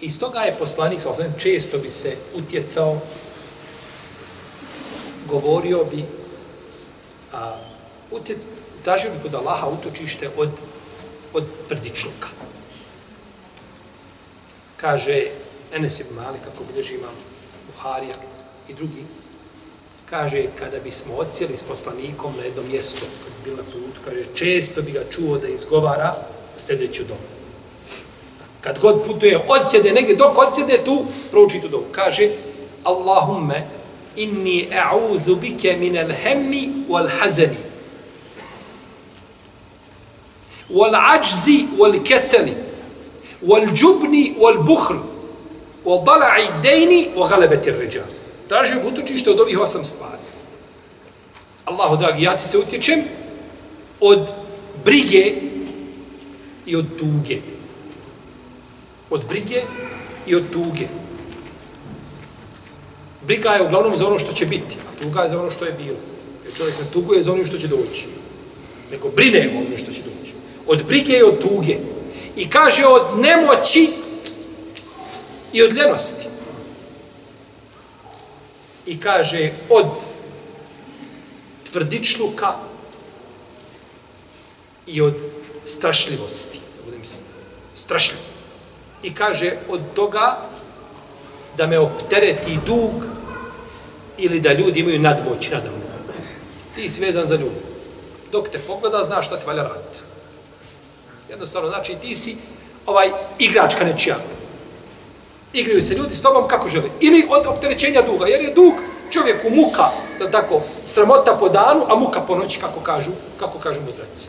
Iz toga je poslanik, sa često bi se utjecao, govorio bi, a, utjec, tražio bi kod Allaha utočište od, od tvrdičluka. Kaže Enes ibn Malik, kako bilježi imam Buharija i drugi, kaže, kada bismo odsjeli s poslanikom na jedno mjesto, kad bi bil na putu, kaže, često bi ga čuo da izgovara sljedeću domu. Kad god putuje, odsjede negdje, dok odsjede tu, prouči tu domu. Kaže, Allahumme, inni a'udhu bike min hemmi wal-hazani, wal-ađzi wal-keseli, wal-džubni wal-buhl, wal-dala'i dejni wa-galebeti r-ređali traži utočište od ovih osam stvari. Allahu dragi, ja ti se utječem od brige i od tuge. Od brige i od tuge. Briga je uglavnom za ono što će biti, a tuga je za ono što je bilo. Jer čovjek ne tuguje za ono što će doći. Nego brine o ono što će doći. Od brige i od tuge. I kaže od nemoći i od ljenosti i kaže od tvrdičluka i od strašljivosti. Da budem strašljiv. I kaže od toga da me optereti dug ili da ljudi imaju nadmoć nada mnom. Ti si vezan za ljudi. Dok te pogleda, znaš šta ti valja raditi. Jednostavno, znači ti si ovaj igračka nečija igraju se ljudi s tobom kako žele. Ili od opterećenja duga, jer je dug čovjeku muka, da tako, sramota po danu, a muka po noći, kako kažu, kako kažu mudraci.